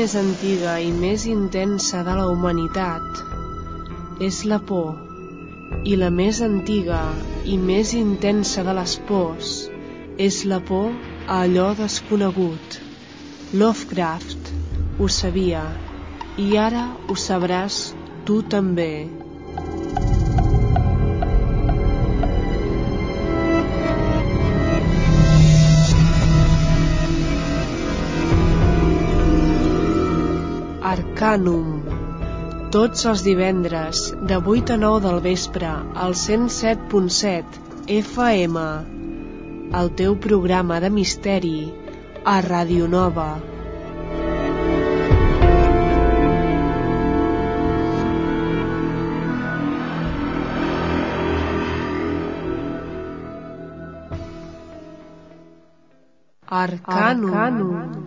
més antiga i més intensa de la humanitat és la por, i la més antiga i més intensa de les pors és la por a allò desconegut. Lovecraft ho sabia, i ara ho sabràs tu també. Arcanum. Tots els divendres, de 8 a 9 del vespre, al 107.7 FM. El teu programa de misteri a Ràdio Nova. Arcanum. Arcanum.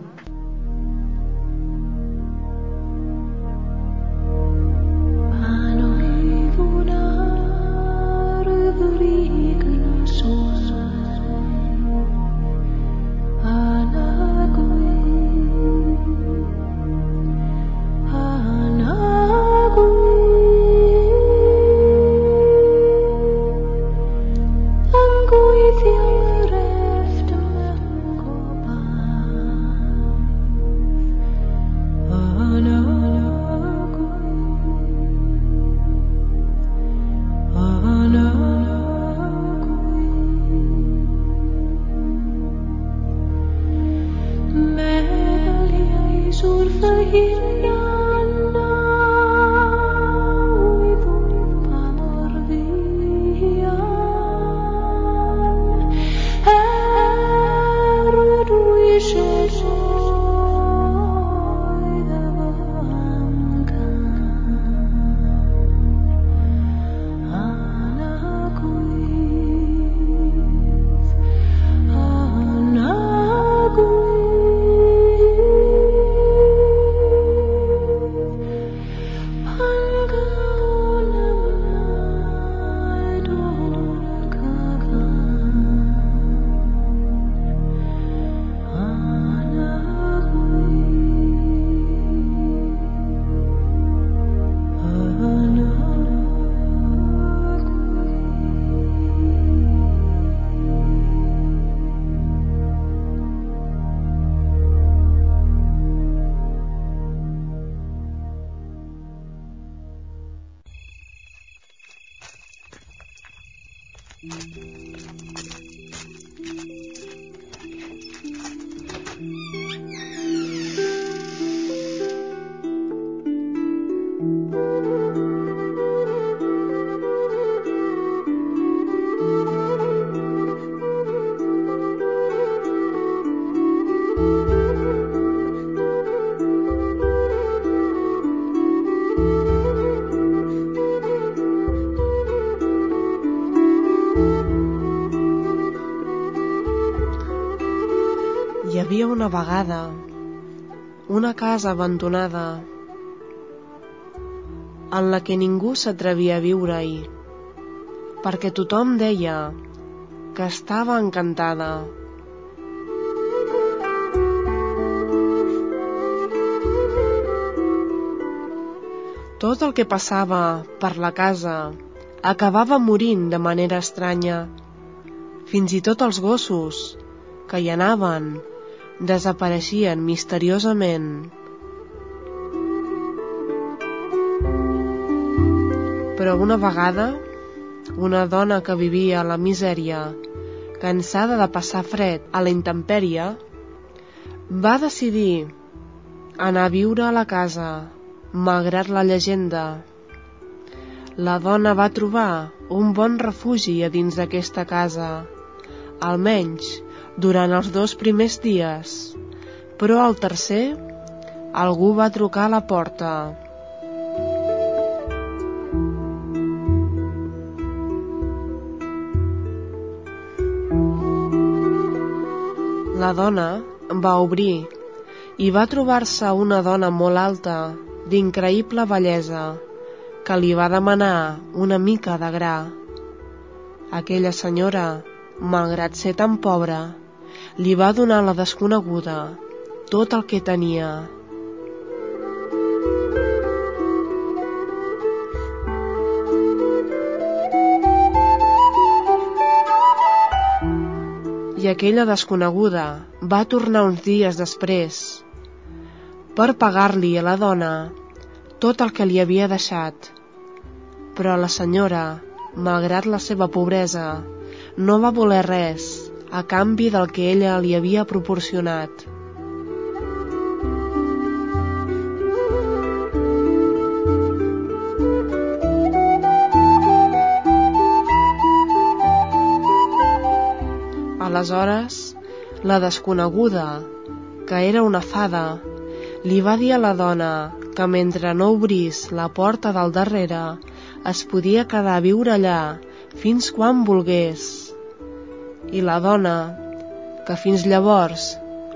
Una vegada una casa abandonada en la que ningú s'atrevia a viure-hi perquè tothom deia que estava encantada. Tot el que passava per la casa acabava morint de manera estranya. Fins i tot els gossos, que hi anaven, desapareixien misteriosament. Però una vegada, una dona que vivia a la misèria, cansada de passar fred a la intempèrie, va decidir anar a viure a la casa, malgrat la llegenda. La dona va trobar un bon refugi a dins d'aquesta casa, almenys durant els dos primers dies, però al tercer algú va trucar a la porta. La dona va obrir i va trobar-se una dona molt alta, d'increïble bellesa, que li va demanar una mica de gra. Aquella senyora, malgrat ser tan pobra, li va donar a la desconeguda tot el que tenia. i aquella desconeguda va tornar uns dies després per pagar-li a la dona tot el que li havia deixat. Però la senyora, malgrat la seva pobresa, no va voler res a canvi del que ella li havia proporcionat. Aleshores, la desconeguda, que era una fada, li va dir a la dona que mentre no obrís la porta del darrere es podia quedar a viure allà fins quan volgués. I la dona, que fins llavors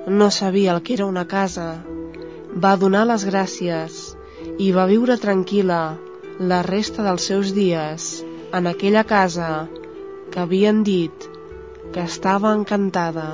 no sabia el que era una casa, va donar les gràcies i va viure tranquil·la la resta dels seus dies en aquella casa que havien dit que estava encantada.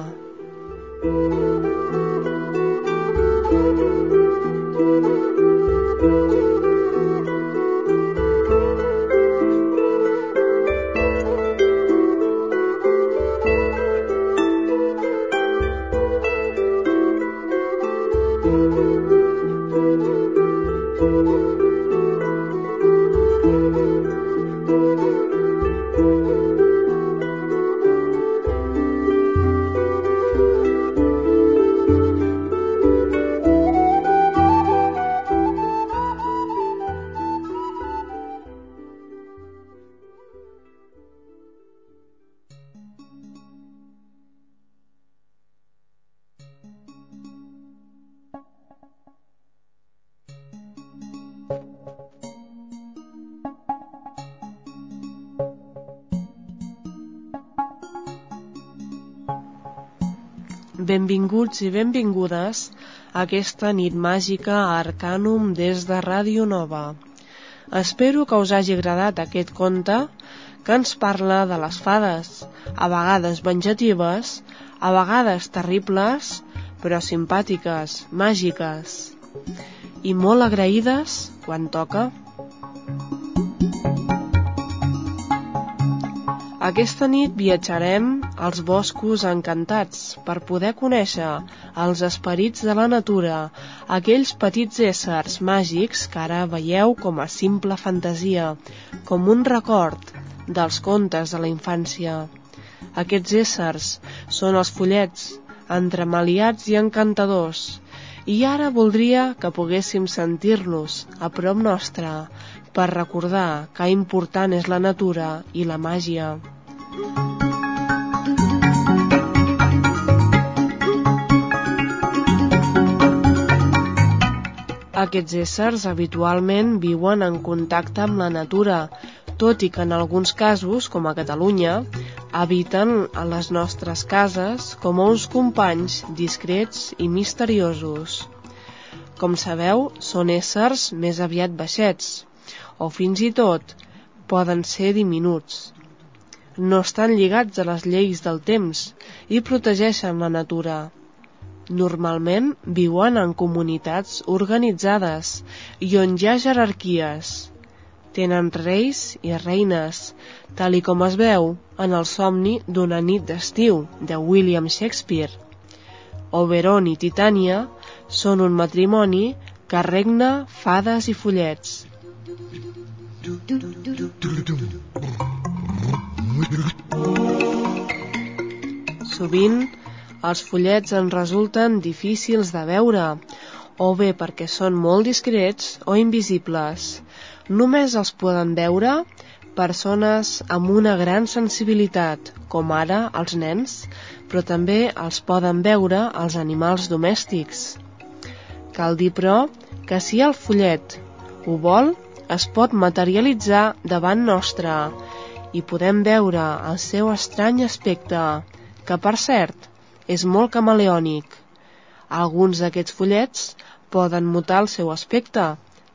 Benvinguts i benvingudes a aquesta nit màgica a Arcanum des de Ràdio Nova. Espero que us hagi agradat aquest conte que ens parla de les fades, a vegades venjatives, a vegades terribles, però simpàtiques, màgiques i molt agraïdes quan toca. Aquesta nit viatjarem als boscos encantats per poder conèixer els esperits de la natura, aquells petits éssers màgics que ara veieu com a simple fantasia, com un record dels contes de la infància. Aquests éssers són els follets, entremaliats i encantadors, i ara voldria que poguéssim sentir-los a prop nostre per recordar que important és la natura i la màgia. Aquests éssers habitualment viuen en contacte amb la natura, tot i que en alguns casos, com a Catalunya, habiten a les nostres cases com a uns companys discrets i misteriosos. Com sabeu, són éssers més aviat baixets, o fins i tot poden ser diminuts no estan lligats a les lleis del temps i protegeixen la natura. Normalment viuen en comunitats organitzades i on hi ha jerarquies. Tenen reis i reines, tal i com es veu en el somni d'una nit d'estiu de William Shakespeare. Oberon i Titània són un matrimoni que regna fades i follets. Sovint, els follets en resulten difícils de veure, o bé perquè són molt discrets o invisibles. Només els poden veure persones amb una gran sensibilitat, com ara els nens, però també els poden veure els animals domèstics. Cal dir, però, que si el follet ho vol, es pot materialitzar davant nostre i podem veure el seu estrany aspecte, que per cert és molt camaleònic. Alguns d'aquests follets poden mutar el seu aspecte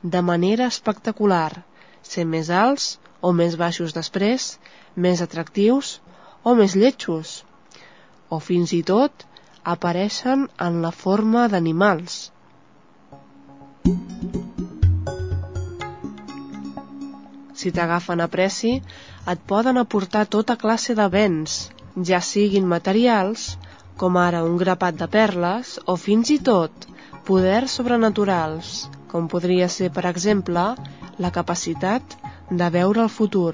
de manera espectacular, ser més alts o més baixos després, més atractius o més lletjos, o fins i tot apareixen en la forma d'animals. Si t'agafen a pressi, et poden aportar tota classe de béns, ja siguin materials, com ara un grapat de perles, o fins i tot poders sobrenaturals, com podria ser, per exemple, la capacitat de veure el futur.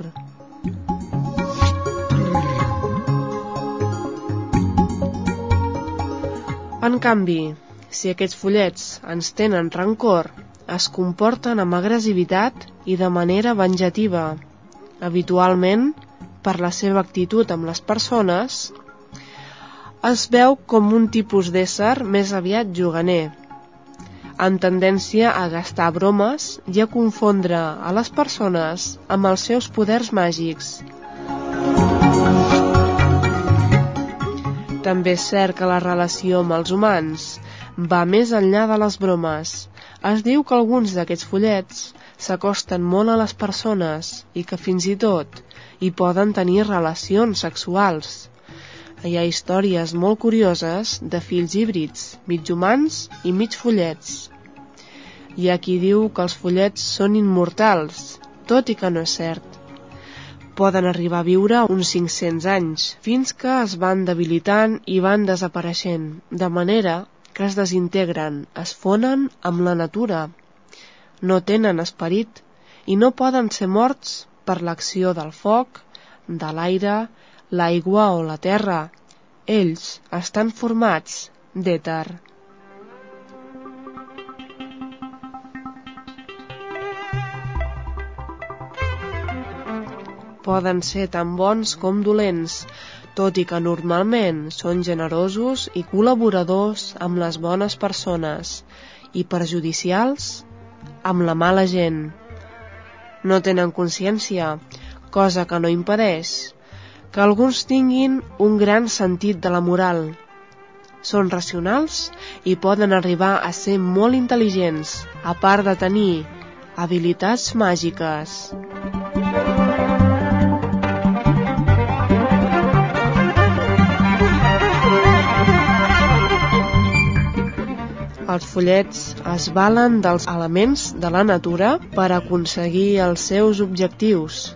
En canvi, si aquests fullets ens tenen rancor, es comporten amb agressivitat i de manera venjativa, habitualment per la seva actitud amb les persones, es veu com un tipus d'ésser més aviat juganer, amb tendència a gastar bromes i a confondre a les persones amb els seus poders màgics. També és cert que la relació amb els humans va més enllà de les bromes. Es diu que alguns d'aquests follets s'acosten molt a les persones i que fins i tot i poden tenir relacions sexuals. Hi ha històries molt curioses de fills híbrids, mig humans i mig follets. Hi ha qui diu que els follets són immortals, tot i que no és cert. Poden arribar a viure uns 500 anys, fins que es van debilitant i van desapareixent, de manera que es desintegren, es fonen amb la natura. No tenen esperit i no poden ser morts per l'acció del foc, de l'aire, l'aigua o la terra. Ells estan formats d'èter. Poden ser tan bons com dolents, tot i que normalment són generosos i col·laboradors amb les bones persones i perjudicials amb la mala gent no tenen consciència, cosa que no impedeix que alguns tinguin un gran sentit de la moral. Són racionals i poden arribar a ser molt intel·ligents, a part de tenir habilitats màgiques. Els follets es valen dels elements de la natura per aconseguir els seus objectius.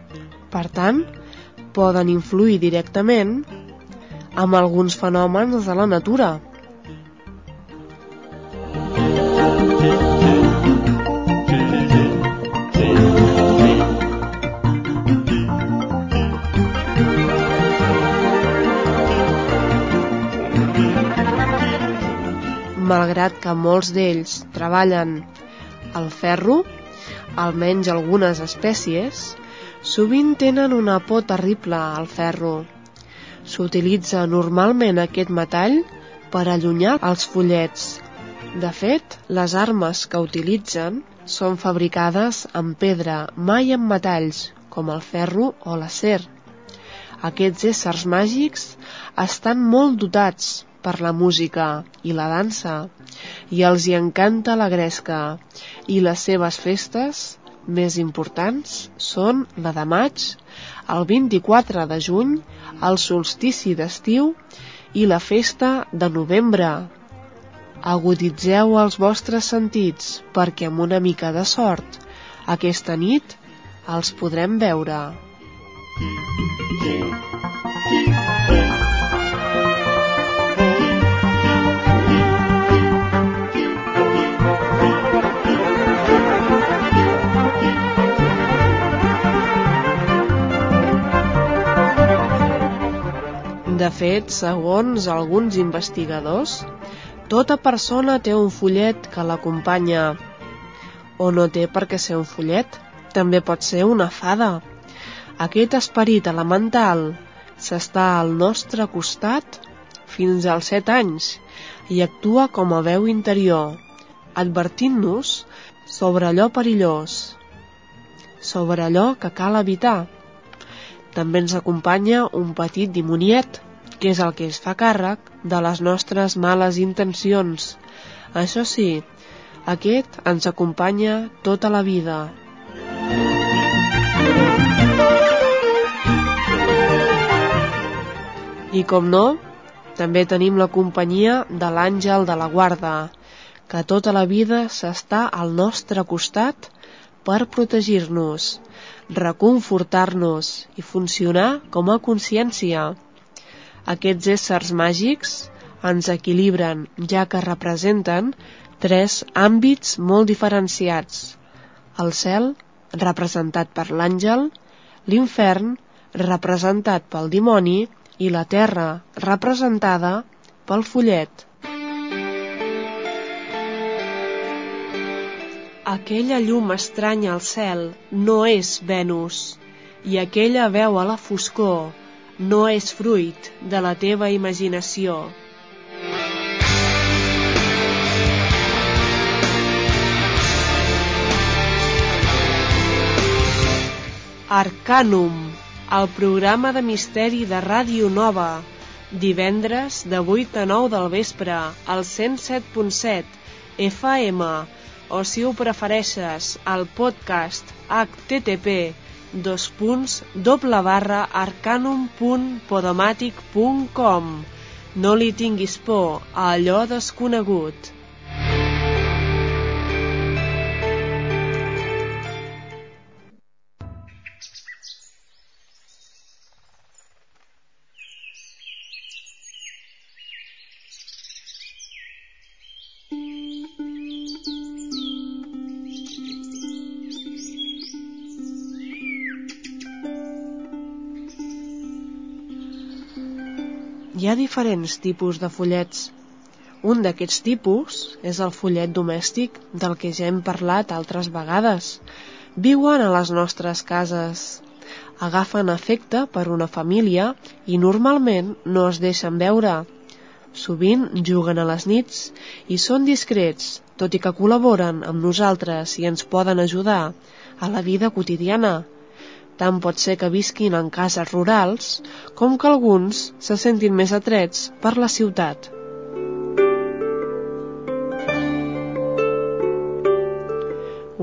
Per tant, poden influir directament amb alguns fenòmens de la natura, malgrat que molts d'ells treballen el ferro, almenys algunes espècies, sovint tenen una por terrible al ferro. S'utilitza normalment aquest metall per allunyar els follets. De fet, les armes que utilitzen són fabricades amb pedra, mai amb metalls, com el ferro o l'acer. Aquests éssers màgics estan molt dotats per la música i la dansa i els hi encanta la gresca i les seves festes més importants són la de maig, el 24 de juny, el solstici d'estiu i la festa de novembre. Aguditzeu els vostres sentits perquè amb una mica de sort aquesta nit els podrem veure. De fet, segons alguns investigadors, tota persona té un follet que l'acompanya. O no té per què ser un follet, també pot ser una fada. Aquest esperit elemental s'està al nostre costat fins als 7 anys i actua com a veu interior, advertint-nos sobre allò perillós, sobre allò que cal evitar. També ens acompanya un petit dimoniet que és el que es fa càrrec de les nostres males intencions. Això sí, aquest ens acompanya tota la vida. I com no, també tenim la companyia de l'àngel de la guarda, que tota la vida s'està al nostre costat per protegir-nos, reconfortar-nos i funcionar com a consciència. Aquests éssers màgics ens equilibren, ja que representen tres àmbits molt diferenciats. El cel, representat per l'àngel, l'infern, representat pel dimoni, i la terra, representada pel follet. Aquella llum estranya al cel no és Venus, i aquella veu a la foscor no és fruit de la teva imaginació. Arcanum, el programa de misteri de Ràdio Nova, divendres de 8 a 9 del vespre, al 107.7 FM, o si ho prefereixes, al podcast http dos punts doble barra arcanum.podomàtic.com No li tinguis por a allò desconegut. Diferents tipus de follets. Un d'aquests tipus és el follet domèstic del que ja hem parlat altres vegades. Viuen a les nostres cases. Agafen efecte per una família i normalment no es deixen veure. Sovint juguen a les nits i són discrets, tot i que col·laboren amb nosaltres i ens poden ajudar a la vida quotidiana tant pot ser que visquin en cases rurals com que alguns se sentin més atrets per la ciutat.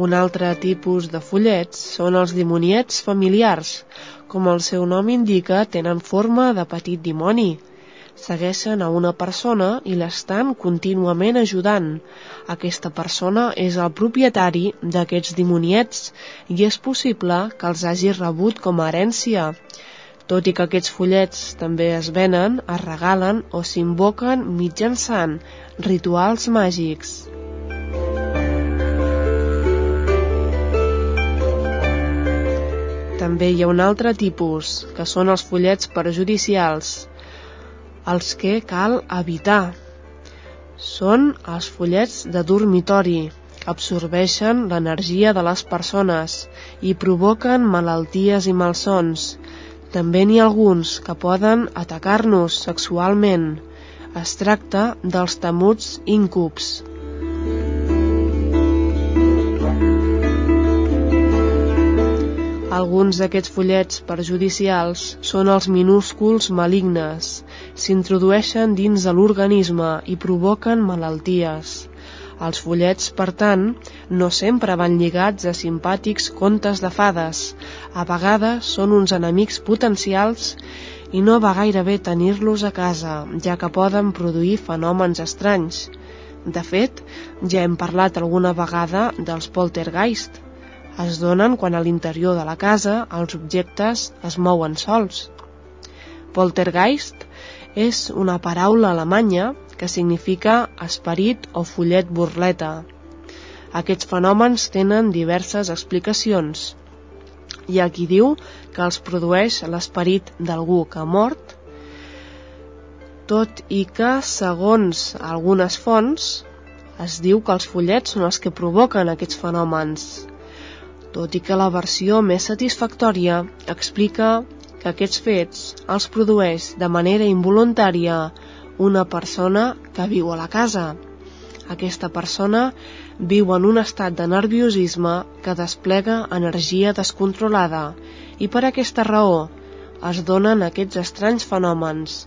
Un altre tipus de follets són els dimoniets familiars. Com el seu nom indica, tenen forma de petit dimoni segueixen a una persona i l'estan contínuament ajudant. Aquesta persona és el propietari d'aquests dimoniets i és possible que els hagi rebut com a herència. Tot i que aquests fullets també es venen, es regalen o s'invoquen mitjançant rituals màgics. També hi ha un altre tipus, que són els fullets perjudicials els que cal evitar. Són els fullets de dormitori, absorbeixen l'energia de les persones i provoquen malalties i malsons. També n'hi ha alguns que poden atacar-nos sexualment. Es tracta dels temuts íncubs. Alguns d'aquests follets perjudicials són els minúsculs malignes. S'introdueixen dins de l'organisme i provoquen malalties. Els follets, per tant, no sempre van lligats a simpàtics contes de fades. A vegades són uns enemics potencials i no va gaire bé tenir-los a casa, ja que poden produir fenòmens estranys. De fet, ja hem parlat alguna vegada dels poltergeist, es donen quan a l'interior de la casa els objectes es mouen sols. Poltergeist és una paraula alemanya que significa esperit o follet burleta. Aquests fenòmens tenen diverses explicacions. Hi ha qui diu que els produeix l'esperit d'algú que ha mort, tot i que, segons algunes fonts, es diu que els follets són els que provoquen aquests fenòmens, tot i que la versió més satisfactòria explica que aquests fets els produeix de manera involuntària una persona que viu a la casa. Aquesta persona viu en un estat de nerviosisme que desplega energia descontrolada i per aquesta raó es donen aquests estranys fenòmens.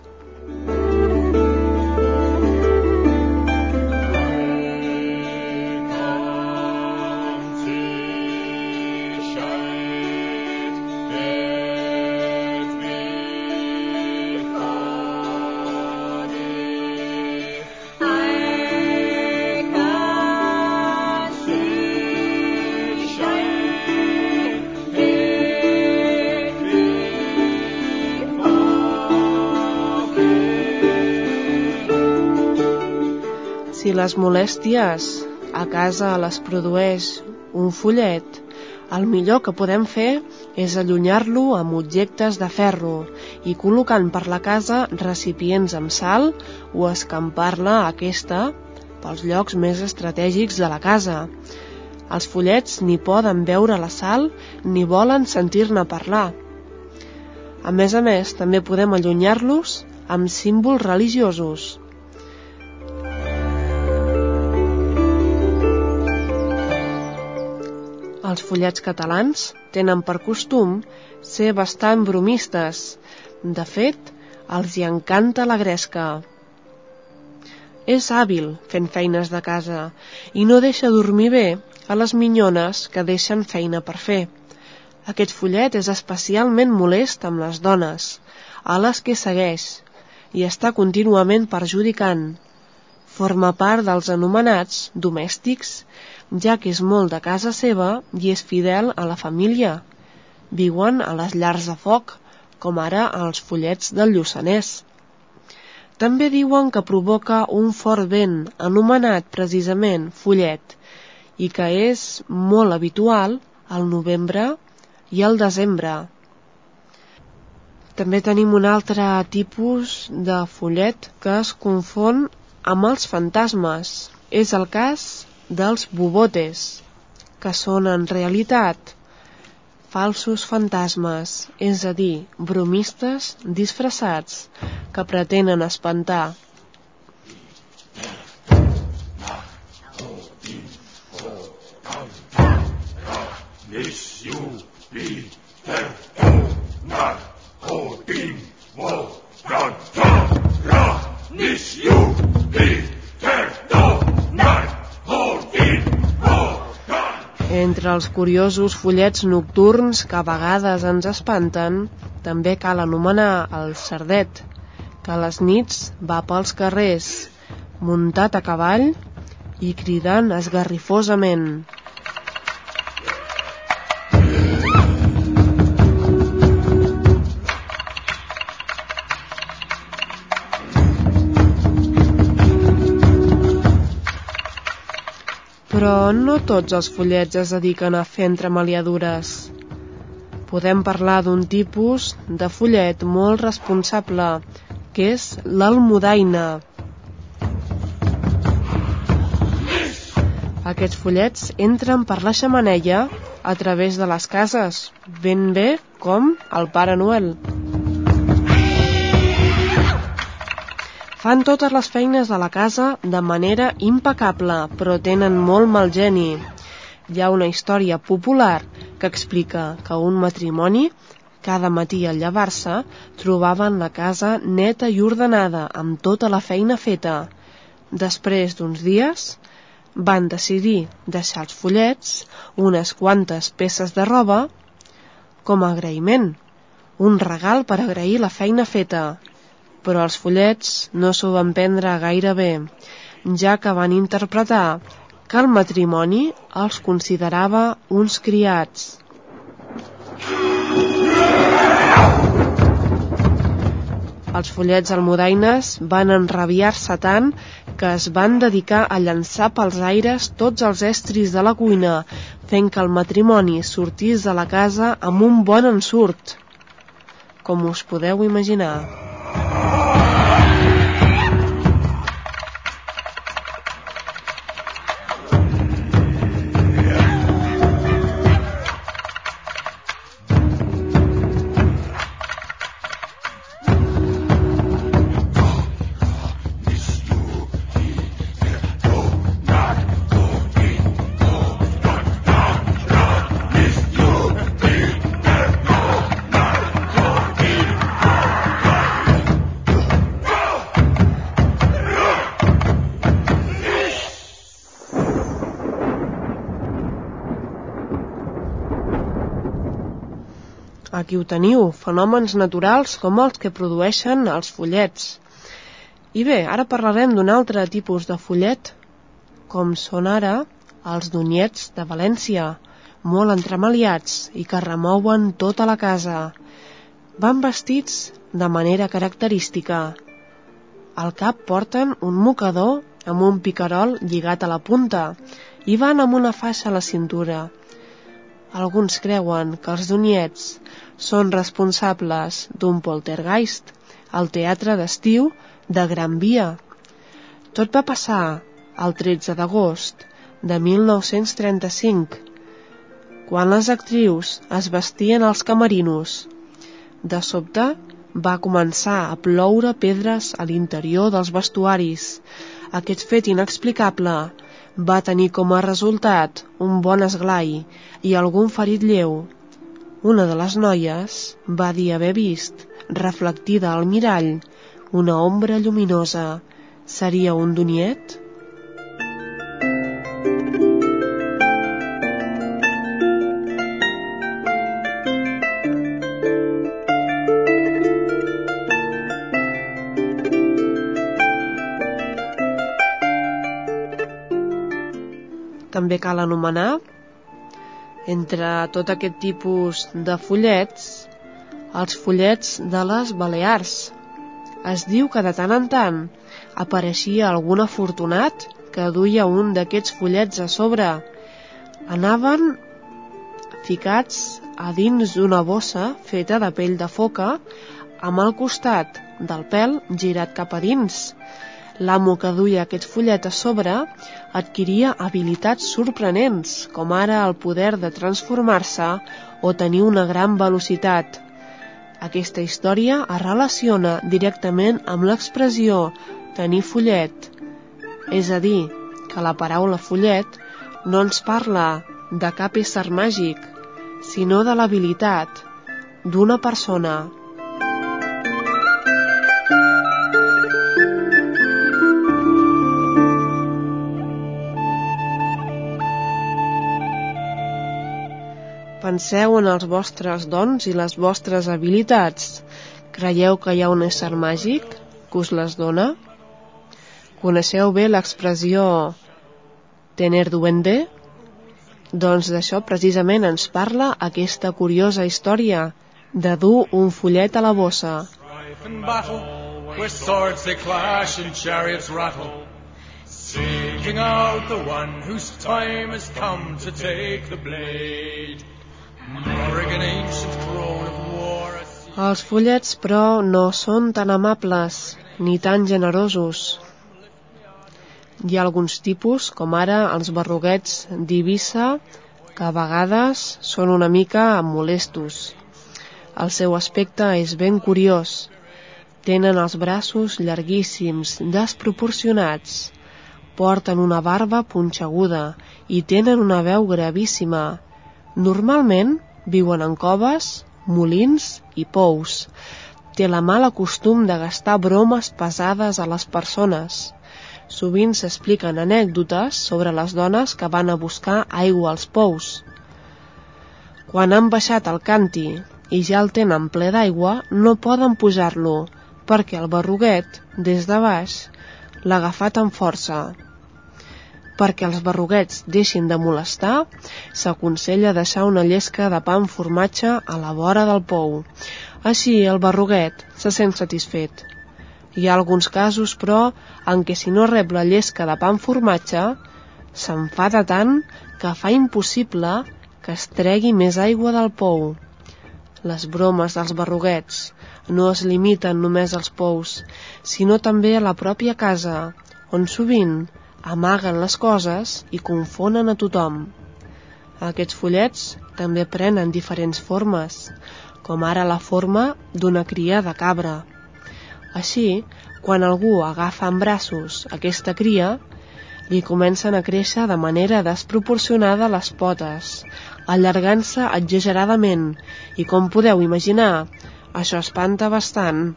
Les molèsties a casa les produeix un follet, el millor que podem fer és allunyar-lo amb objectes de ferro i col·locant per la casa recipients amb sal o escampar-la aquesta pels llocs més estratègics de la casa. Els follets ni poden veure la sal ni volen sentir-ne parlar. A més a més, també podem allunyar-los amb símbols religiosos. Els follets catalans tenen per costum ser bastant bromistes. De fet, els hi encanta la gresca. És hàbil fent feines de casa i no deixa dormir bé a les minyones que deixen feina per fer. Aquest follet és especialment molest amb les dones, a les que segueix, i està contínuament perjudicant. Forma part dels anomenats domèstics, ja que és molt de casa seva i és fidel a la família. Viuen a les llars de foc, com ara els follets del Lluçanès. També diuen que provoca un fort vent, anomenat precisament follet, i que és molt habitual al novembre i al desembre. També tenim un altre tipus de follet que es confon amb els fantasmes. És el cas dels bubotes, que són en realitat falsos fantasmes, és a dir, bromistes disfressats que pretenen espantar. Entre els curiosos follets nocturns que a vegades ens espanten, també cal anomenar el cerdet, que a les nits va pels carrers, muntat a cavall i cridant esgarrifosament. Però no tots els follets es dediquen a fer entremaliadures. Podem parlar d'un tipus de follet molt responsable, que és l'almudaina. Aquests follets entren per la xamaneia a través de les cases, ben bé com el Pare Noel. Fan totes les feines de la casa de manera impecable, però tenen molt mal geni. Hi ha una història popular que explica que un matrimoni, cada matí al llevar-se, trobaven la casa neta i ordenada, amb tota la feina feta. Després d'uns dies, van decidir deixar els follets, unes quantes peces de roba, com a agraïment, un regal per agrair la feina feta, però els follets no s'ho van prendre gaire bé, ja que van interpretar que el matrimoni els considerava uns criats. Els follets almudaines van enrabiar-se tant que es van dedicar a llançar pels aires tots els estris de la cuina, fent que el matrimoni sortís de la casa amb un bon ensurt, com us podeu imaginar. Oh. Teniu, fenòmens naturals com els que produeixen els follets. I bé, ara parlarem d'un altre tipus de follet, com són ara els donyets de València, molt entremaliats i que remouen tota la casa. Van vestits de manera característica. Al cap porten un mocador amb un picarol lligat a la punta i van amb una faixa a la cintura. Alguns creuen que els doniets són responsables d'un poltergeist al teatre d'estiu de Gran Via. Tot va passar el 13 d'agost de 1935, quan les actrius es vestien als camerinos. De sobte va començar a ploure pedres a l'interior dels vestuaris. Aquest fet inexplicable va tenir com a resultat un bon esglai i algun ferit lleu. Una de les noies va dir haver vist, reflectida al mirall, una ombra lluminosa. Seria un doniet? També cal anomenar entre tot aquest tipus de fullets els fullets de les Balears. Es diu que de tant en tant apareixia algun afortunat que duia un d'aquests fullets a sobre. Anaven ficats a dins d'una bossa feta de pell de foca amb el costat del pèl girat cap a dins L'amo que duia aquest fullet a sobre adquiria habilitats sorprenents, com ara el poder de transformar-se o tenir una gran velocitat. Aquesta història es relaciona directament amb l'expressió tenir fullet, és a dir, que la paraula fullet no ens parla de cap ésser màgic, sinó de l'habilitat d'una persona Penseu en els vostres dons i les vostres habilitats. Creieu que hi ha un ésser màgic que us les dona? Coneixeu bé l'expressió tener duende? Doncs d'això precisament ens parla aquesta curiosa història de dur un fullet a la bossa. Seeking out the one whose time has come to take the blade els fullets, però, no són tan amables ni tan generosos. Hi ha alguns tipus, com ara els barruguets d'Ibissa, que a vegades són una mica molestos. El seu aspecte és ben curiós. Tenen els braços llarguíssims, desproporcionats. Porten una barba punxeguda i tenen una veu gravíssima, Normalment viuen en coves, molins i pous. Té la mala costum de gastar bromes pesades a les persones. Sovint s'expliquen anècdotes sobre les dones que van a buscar aigua als pous. Quan han baixat el canti i ja el tenen ple d'aigua, no poden pujar-lo, perquè el barruguet, des de baix, l'ha agafat amb força perquè els barruguets deixin de molestar, s'aconsella deixar una llesca de pa amb formatge a la vora del pou. Així el barruguet se sent satisfet. Hi ha alguns casos, però, en què si no rep la llesca de pa amb formatge, s'enfada tant que fa impossible que es tregui més aigua del pou. Les bromes dels barruguets no es limiten només als pous, sinó també a la pròpia casa, on sovint amaguen les coses i confonen a tothom. Aquests fullets també prenen diferents formes, com ara la forma d'una cria de cabra. Així, quan algú agafa en braços aquesta cria, li comencen a créixer de manera desproporcionada les potes, allargant-se exageradament, i com podeu imaginar, això espanta bastant.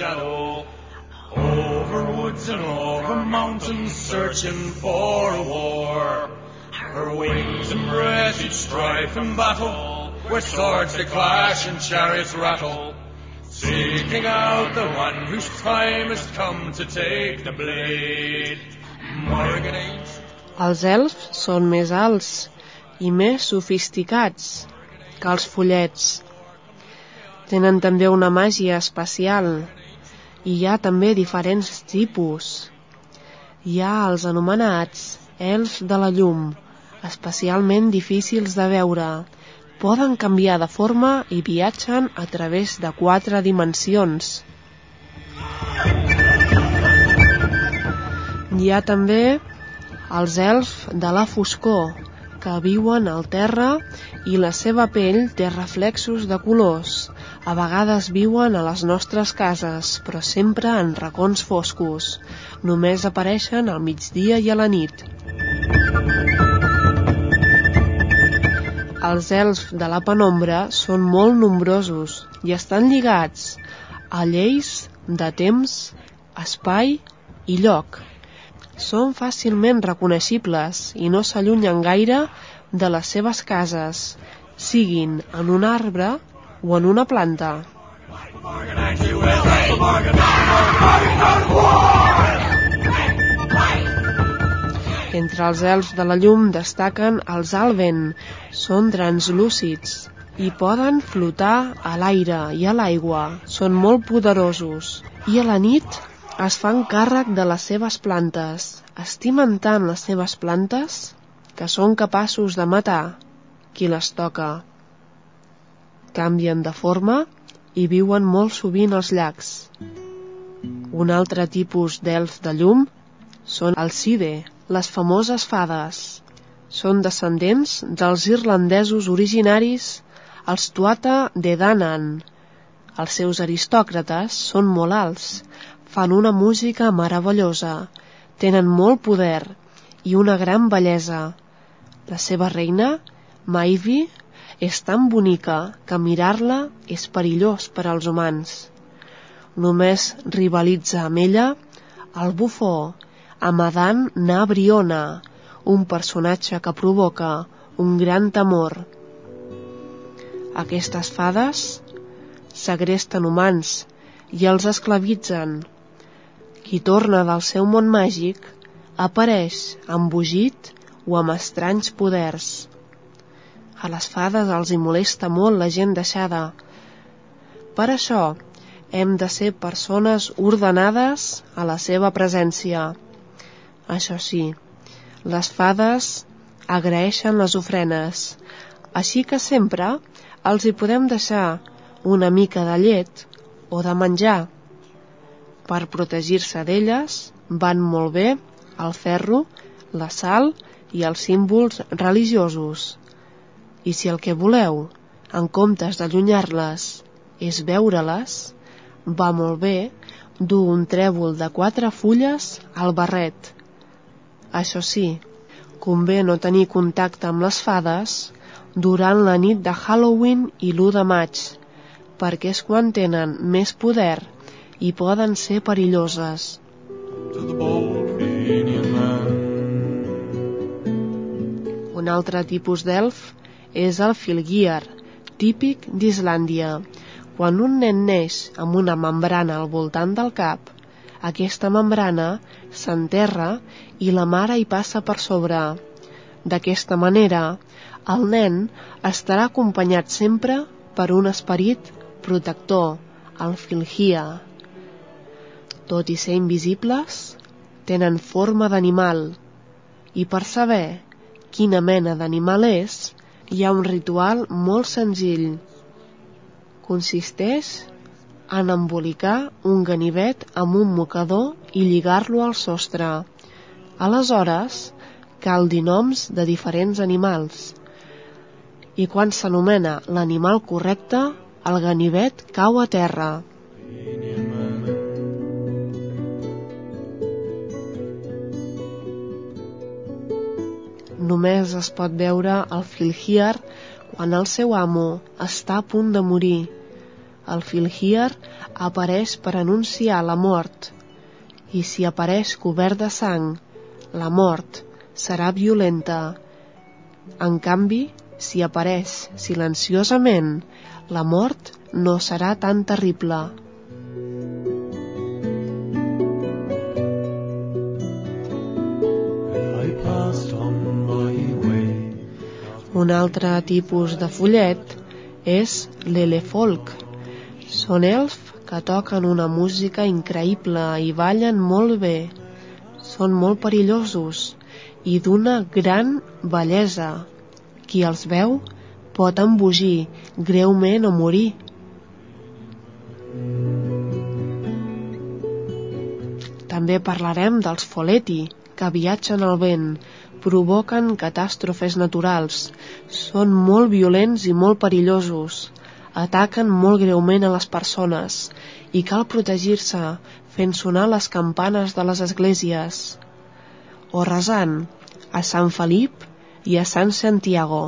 Shadow. Over woods and over mountains, searching for a war. Her wings embrace each strife and battle, where swords they clash and chariots rattle. Seeking out the one whose time has come to take the blade. Morgan Els elfs són més alts i més sofisticats que els follets. Tenen també una màgia especial i hi ha també diferents tipus. Hi ha els anomenats elfs de la llum, especialment difícils de veure, poden canviar de forma i viatgen a través de quatre dimensions. Hi ha també els elfs de la foscor, que viuen al terra i la seva pell té reflexos de colors. A vegades viuen a les nostres cases, però sempre en racons foscos. Només apareixen al migdia i a la nit. Els elfs de la penombra són molt nombrosos i estan lligats a lleis de temps, espai i lloc són fàcilment reconeixibles i no s'allunyen gaire de les seves cases, siguin en un arbre o en una planta. Entre els elfs de la llum destaquen els alven, són translúcids i poden flotar a l'aire i a l'aigua, són molt poderosos i a la nit es fan càrrec de les seves plantes, estimen tant les seves plantes que són capaços de matar qui les toca. Canvien de forma i viuen molt sovint als llacs. Un altre tipus d'elf de llum són els Side, les famoses fades. Són descendents dels irlandesos originaris, els Tuata de Danann. Els seus aristòcrates són molt alts fan una música meravellosa, tenen molt poder i una gran bellesa. La seva reina, Maivy, és tan bonica que mirar-la és perillós per als humans. Només rivalitza amb ella el bufó, Amadan Nabriona, un personatge que provoca un gran temor. Aquestes fades segresten humans i els esclavitzen qui torna del seu món màgic apareix embogit o amb estranys poders. A les fades els hi molesta molt la gent deixada. Per això hem de ser persones ordenades a la seva presència. Això sí, les fades agraeixen les ofrenes, així que sempre els hi podem deixar una mica de llet o de menjar per protegir-se d'elles van molt bé el ferro, la sal i els símbols religiosos. I si el que voleu, en comptes d'allunyar-les, és veure-les, va molt bé dur un trèvol de quatre fulles al barret. Això sí, convé no tenir contacte amb les fades durant la nit de Halloween i l'1 de maig, perquè és quan tenen més poder i poden ser perilloses. Un altre tipus d'elf és el filguiar, típic d'Islàndia. Quan un nen neix amb una membrana al voltant del cap, aquesta membrana s'enterra i la mare hi passa per sobre. D'aquesta manera, el nen estarà acompanyat sempre per un esperit protector, el filgia. Tot i ser invisibles, tenen forma d'animal i per saber quina mena d'animal és, hi ha un ritual molt senzill. Consisteix en embolicar un ganivet amb un mocador i lligar-lo al sostre. Aleshores, cal dir noms de diferents animals. I quan s'anomena l'animal correcte, el ganivet cau a terra. Només es pot veure el filhiar quan el seu amo està a punt de morir. El filhiar apareix per anunciar la mort i si apareix cobert de sang, la mort serà violenta. En canvi, si apareix silenciosament, la mort no serà tan terrible. Un altre tipus de follet és l'elefolk. Són elf que toquen una música increïble i ballen molt bé. Són molt perillosos i d'una gran bellesa. Qui els veu pot embogir greument o morir. També parlarem dels foleti, que viatgen al vent, provoquen catàstrofes naturals, són molt violents i molt perillosos, ataquen molt greument a les persones. I cal protegir-se fent sonar les campanes de les esglésies. O resant a Sant Felip i a Sant Santiago.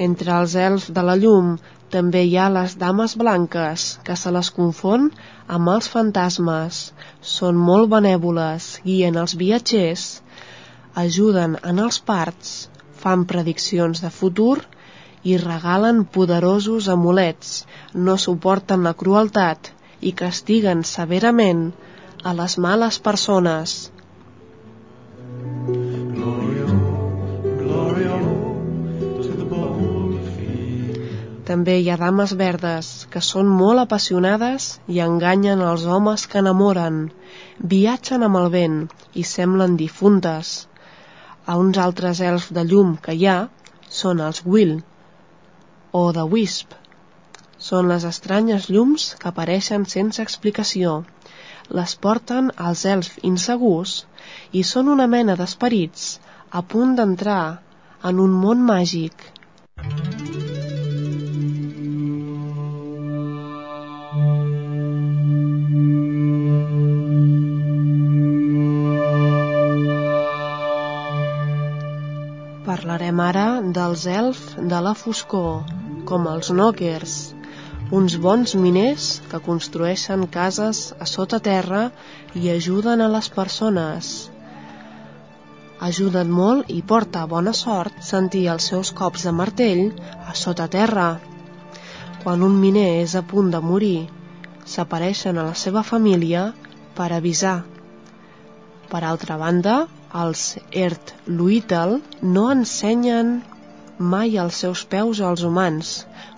Entre els elfs de la llum també hi ha les dames blanques, que se les confon amb els fantasmes. Són molt benèvoles, guien els viatgers, ajuden en els parts, fan prediccions de futur i regalen poderosos amulets, no suporten la crueltat i castiguen severament a les males persones. També hi ha dames verdes, que són molt apassionades i enganyen els homes que enamoren. Viatgen amb el vent i semblen difuntes. A uns altres elfs de llum que hi ha són els Will o The Wisp. Són les estranyes llums que apareixen sense explicació. Les porten als elfs insegurs i són una mena d'esperits a punt d'entrar en un món màgic. Parlarem ara dels elfs de la foscor, com els knockers, uns bons miners que construeixen cases a sota terra i ajuden a les persones. Ajuden molt i porta bona sort sentir els seus cops de martell a sota terra. Quan un miner és a punt de morir, s'apareixen a la seva família per avisar. Per altra banda, els Ert Luitel no ensenyen mai els seus peus als humans,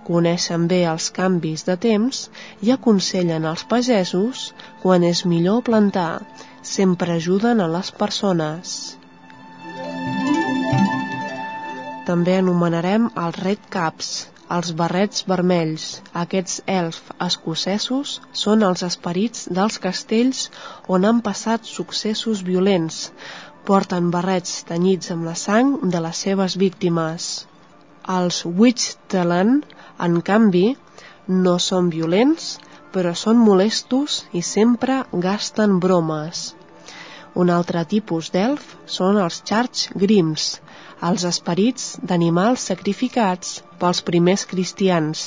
coneixen bé els canvis de temps i aconsellen als pagesos quan és millor plantar, sempre ajuden a les persones. També anomenarem els Red Caps, els barrets vermells, aquests elfs escocesos, són els esperits dels castells on han passat successos violents. Porten barrets tenyits amb la sang de les seves víctimes. Els Witchtelen, en canvi, no són violents, però són molestos i sempre gasten bromes. Un altre tipus d'elf són els Charge Grims, els esperits d'animals sacrificats pels primers cristians.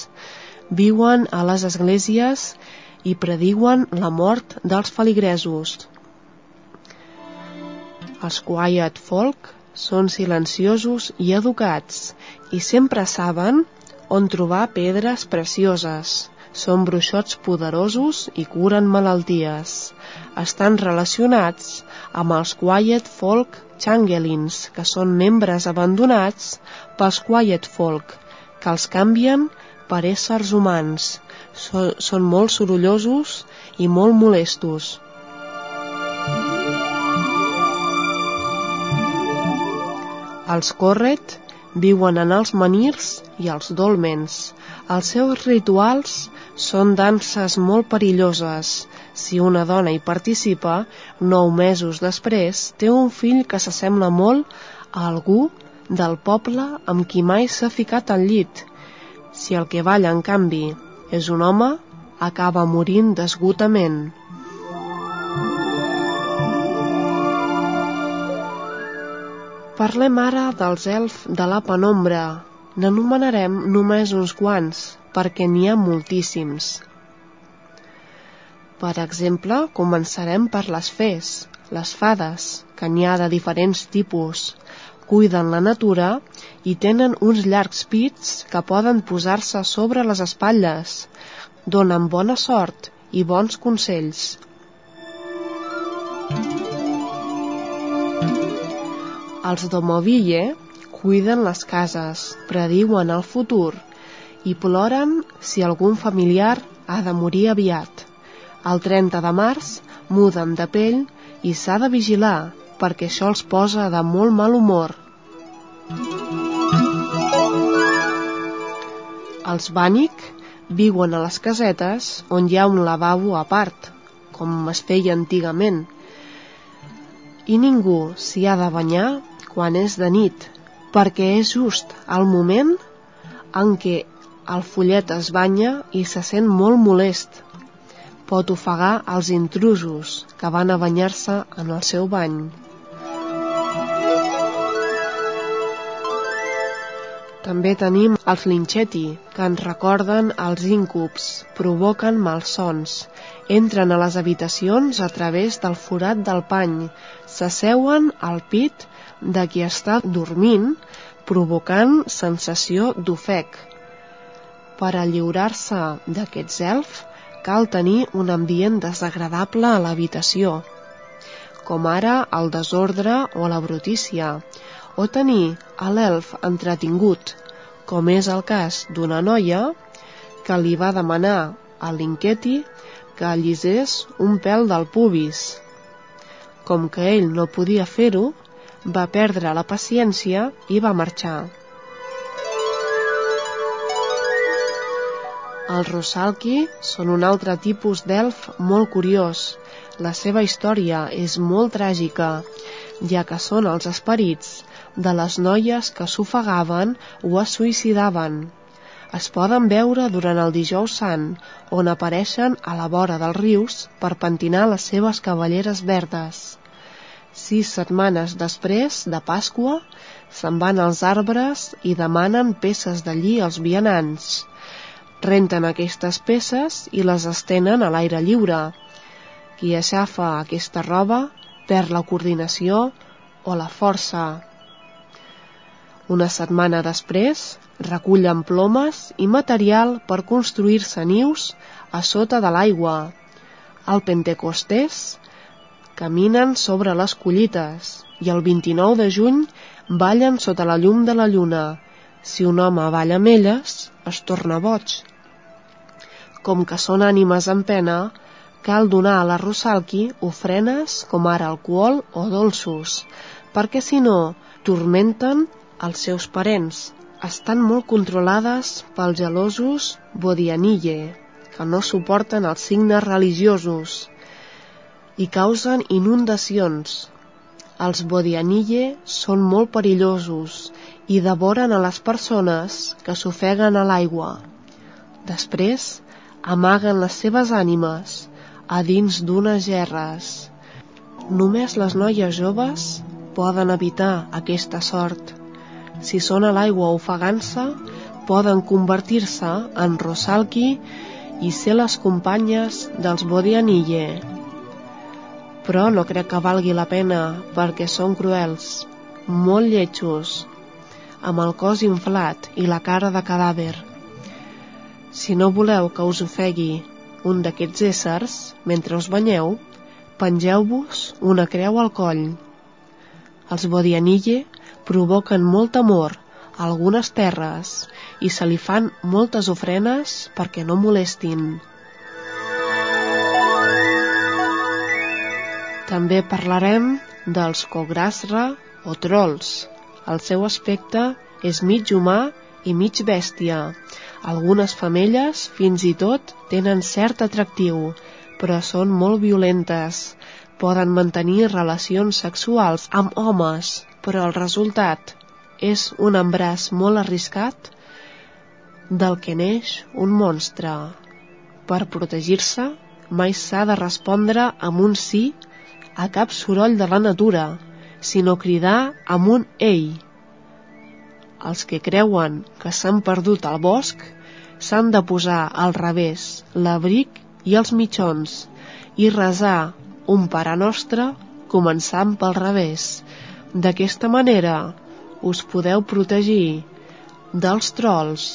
Viuen a les esglésies i prediuen la mort dels feligresos. Els Quiet Folk són silenciosos i educats i sempre saben on trobar pedres precioses. Són bruixots poderosos i curen malalties. Estan relacionats amb els Quiet Folk Changelins, que són membres abandonats pels Quiet Folk, que els canvien per éssers humans. Són molt sorollosos i molt molestos. Els Corret viuen en els manirs i els dolmens. Els seus rituals són danses molt perilloses. Si una dona hi participa, nou mesos després té un fill que s'assembla molt a algú del poble amb qui mai s'ha ficat al llit. Si el que balla, en canvi, és un home, acaba morint d'esgotament. Parlem ara dels elfs de la penombra. N'anomenarem només uns quants, perquè n'hi ha moltíssims. Per exemple, començarem per les fes, les fades, que n'hi ha de diferents tipus. Cuiden la natura i tenen uns llargs pits que poden posar-se sobre les espatlles. Donen bona sort i bons consells. Els Domoville cuiden les cases, prediuen el futur i ploren si algun familiar ha de morir aviat. El 30 de març muden de pell i s'ha de vigilar perquè això els posa de molt mal humor. Els Bànic viuen a les casetes on hi ha un lavabo a part, com es feia antigament, i ningú s'hi ha de banyar quan és de nit, perquè és just el moment en què el follet es banya i se sent molt molest. Pot ofegar els intrusos que van a banyar-se en el seu bany. També tenim els linxeti, que ens recorden els íncubs, provoquen malsons. Entren a les habitacions a través del forat del pany, s'asseuen al pit de qui està dormint, provocant sensació d'ofec. Per lliurar-se d'aquests elf, cal tenir un ambient desagradable a l'habitació, com ara el desordre o la brutícia, o tenir a l'elf entretingut, com és el cas d'una noia que li va demanar a l'Inqueti que allisés un pèl del pubis. Com que ell no podia fer-ho, va perdre la paciència i va marxar. Els Rosalki són un altre tipus d'elf molt curiós. La seva història és molt tràgica, ja que són els esperits de les noies que s'ofegaven o es suïcidaven. Es poden veure durant el dijous sant, on apareixen a la vora dels rius per pentinar les seves cavalleres verdes. Sis setmanes després de Pasqua, se'n van als arbres i demanen peces de lli als vianants. Renten aquestes peces i les estenen a l'aire lliure. Qui aixafa aquesta roba perd la coordinació o la força. Una setmana després, recullen plomes i material per construir-se nius a sota de l'aigua. Al Pentecostés caminen sobre les collites i el 29 de juny ballen sota la llum de la lluna. Si un home balla amb elles, es torna boig. Com que són ànimes en pena, cal donar a la Rosalqui ofrenes com ara alcohol o dolços, perquè si no, turmenten els seus parents estan molt controlades pels gelosos Bodianille, que no suporten els signes religiosos i causen inundacions. Els Bodianille són molt perillosos i devoren a les persones que s'ofeguen a l'aigua. Després, amaguen les seves ànimes a dins d'unes gerres. Només les noies joves poden evitar aquesta sort si són a l'aigua ofegant-se, poden convertir-se en Rosalki i ser les companyes dels Bodianille. Però no crec que valgui la pena perquè són cruels, molt lletjos, amb el cos inflat i la cara de cadàver. Si no voleu que us ofegui un d'aquests éssers, mentre us banyeu, pengeu-vos una creu al coll. Els Bodianille provoquen molt amor a algunes terres i se li fan moltes ofrenes perquè no molestin. També parlarem dels cograsra o trolls. El seu aspecte és mig humà i mig bèstia. Algunes femelles fins i tot tenen cert atractiu, però són molt violentes. Poden mantenir relacions sexuals amb homes però el resultat és un embràs molt arriscat del que neix un monstre. Per protegir-se, mai s'ha de respondre amb un sí a cap soroll de la natura, sinó cridar amb un ei. Els que creuen que s'han perdut al bosc s'han de posar al revés l'abric i els mitjons i resar un pare nostre començant pel revés D'aquesta manera us podeu protegir dels trolls.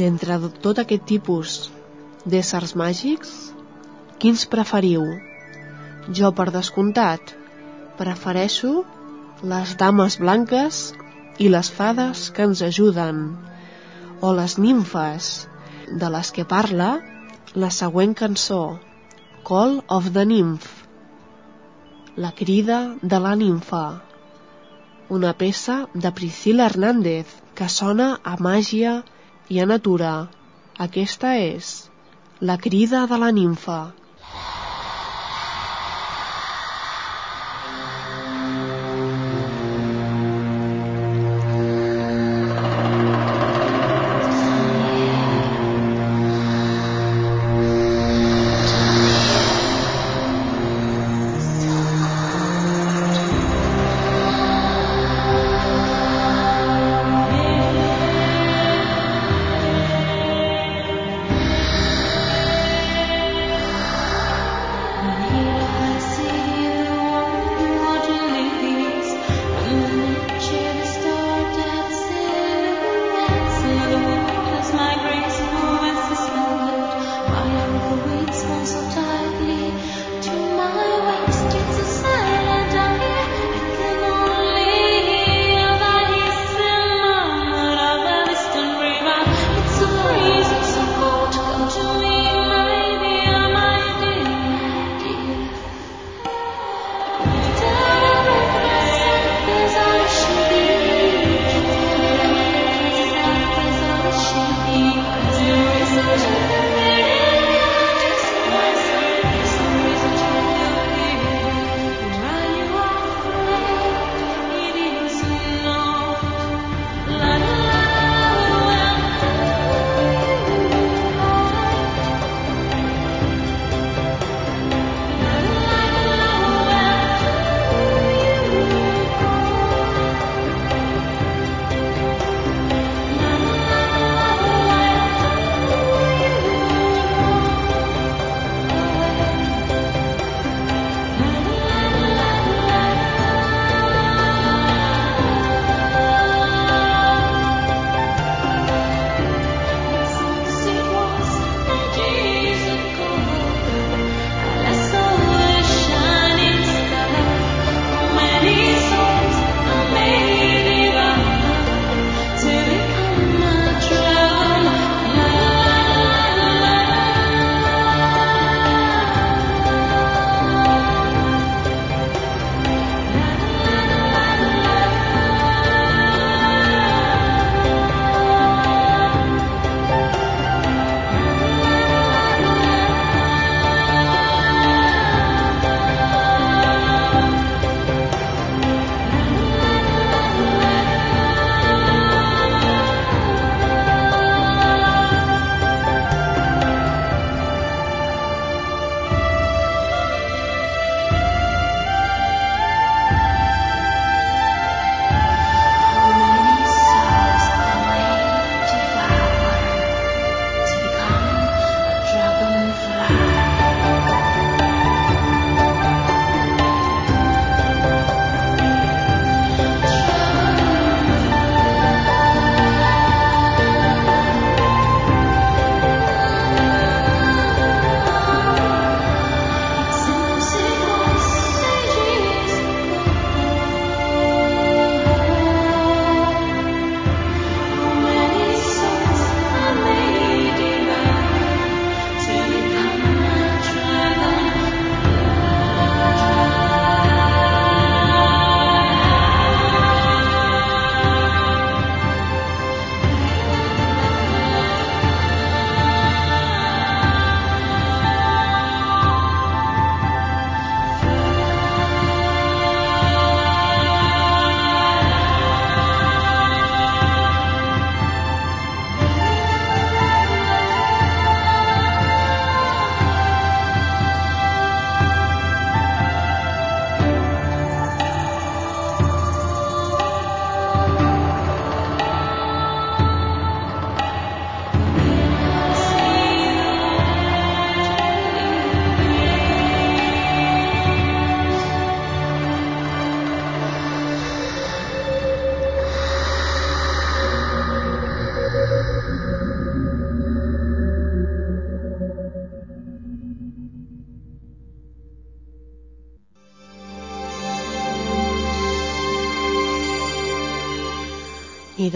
D'entre tot aquest tipus d'éssers màgics, quins preferiu? Jo, per descomptat, prefereixo les dames blanques i les fades que ens ajuden, o les nimfes, de les que parla la següent cançó, Call of the Nymph, la crida de la nimfa una peça de Priscila Hernández que sona a màgia i a natura. Aquesta és La crida de la nimfa.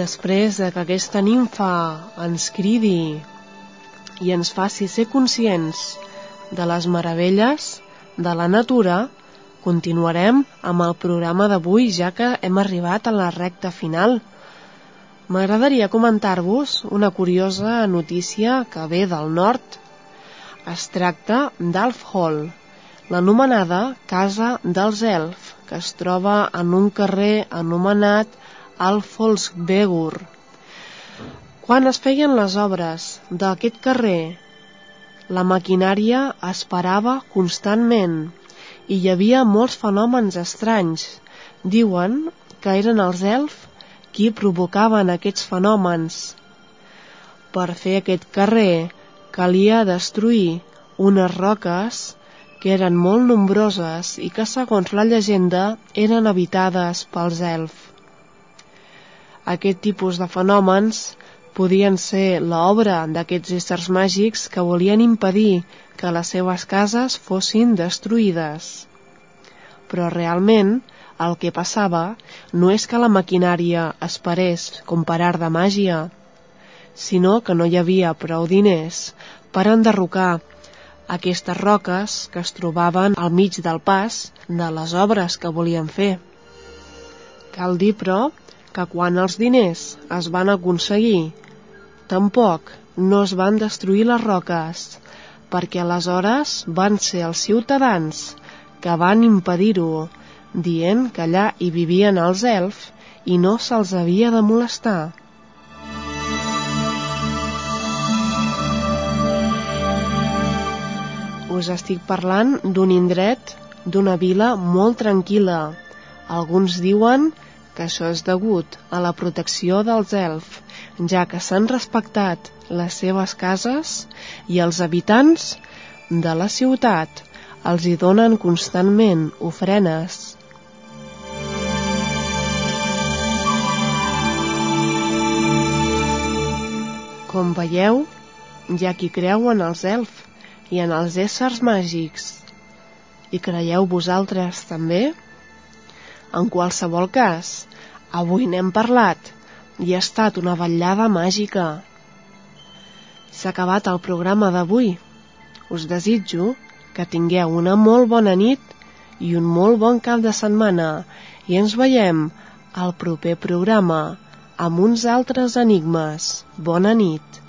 Després de que aquesta nimfa ens cridi i ens faci ser conscients de les meravelles de la natura, continuarem amb el programa d'avui ja que hem arribat a la recta final. M'agradaria comentar-vos una curiosa notícia que ve del nord. Es tracta d'Alf Hall, l'anomenada Casa dels Elf, que es troba en un carrer anomenat Alfolsvegur. Quan es feien les obres d'aquest carrer, la maquinària es parava constantment i hi havia molts fenòmens estranys. Diuen que eren els elf qui provocaven aquests fenòmens. Per fer aquest carrer calia destruir unes roques que eren molt nombroses i que, segons la llegenda, eren habitades pels elf. Aquest tipus de fenòmens podien ser l'obra d'aquests éssers màgics que volien impedir que les seves cases fossin destruïdes. Però realment el que passava no és que la maquinària es parés com per art de màgia, sinó que no hi havia prou diners per enderrocar aquestes roques que es trobaven al mig del pas de les obres que volien fer. Cal dir, però, que quan els diners es van aconseguir, tampoc no es van destruir les roques, perquè aleshores van ser els ciutadans que van impedir-ho, dient que allà hi vivien els elfs i no se'ls havia de molestar. Us estic parlant d'un indret, d'una vila molt tranquil·la. Alguns diuen que això és degut a la protecció dels elf, ja que s'han respectat les seves cases i els habitants de la ciutat els hi donen constantment ofrenes. Com veieu, hi ha qui creu en els elf i en els éssers màgics. I creieu vosaltres també? En qualsevol cas, avui n'hem parlat i ha estat una vetllada màgica. S'ha acabat el programa d'avui. Us desitjo que tingueu una molt bona nit i un molt bon cap de setmana i ens veiem al proper programa amb uns altres enigmes. Bona nit.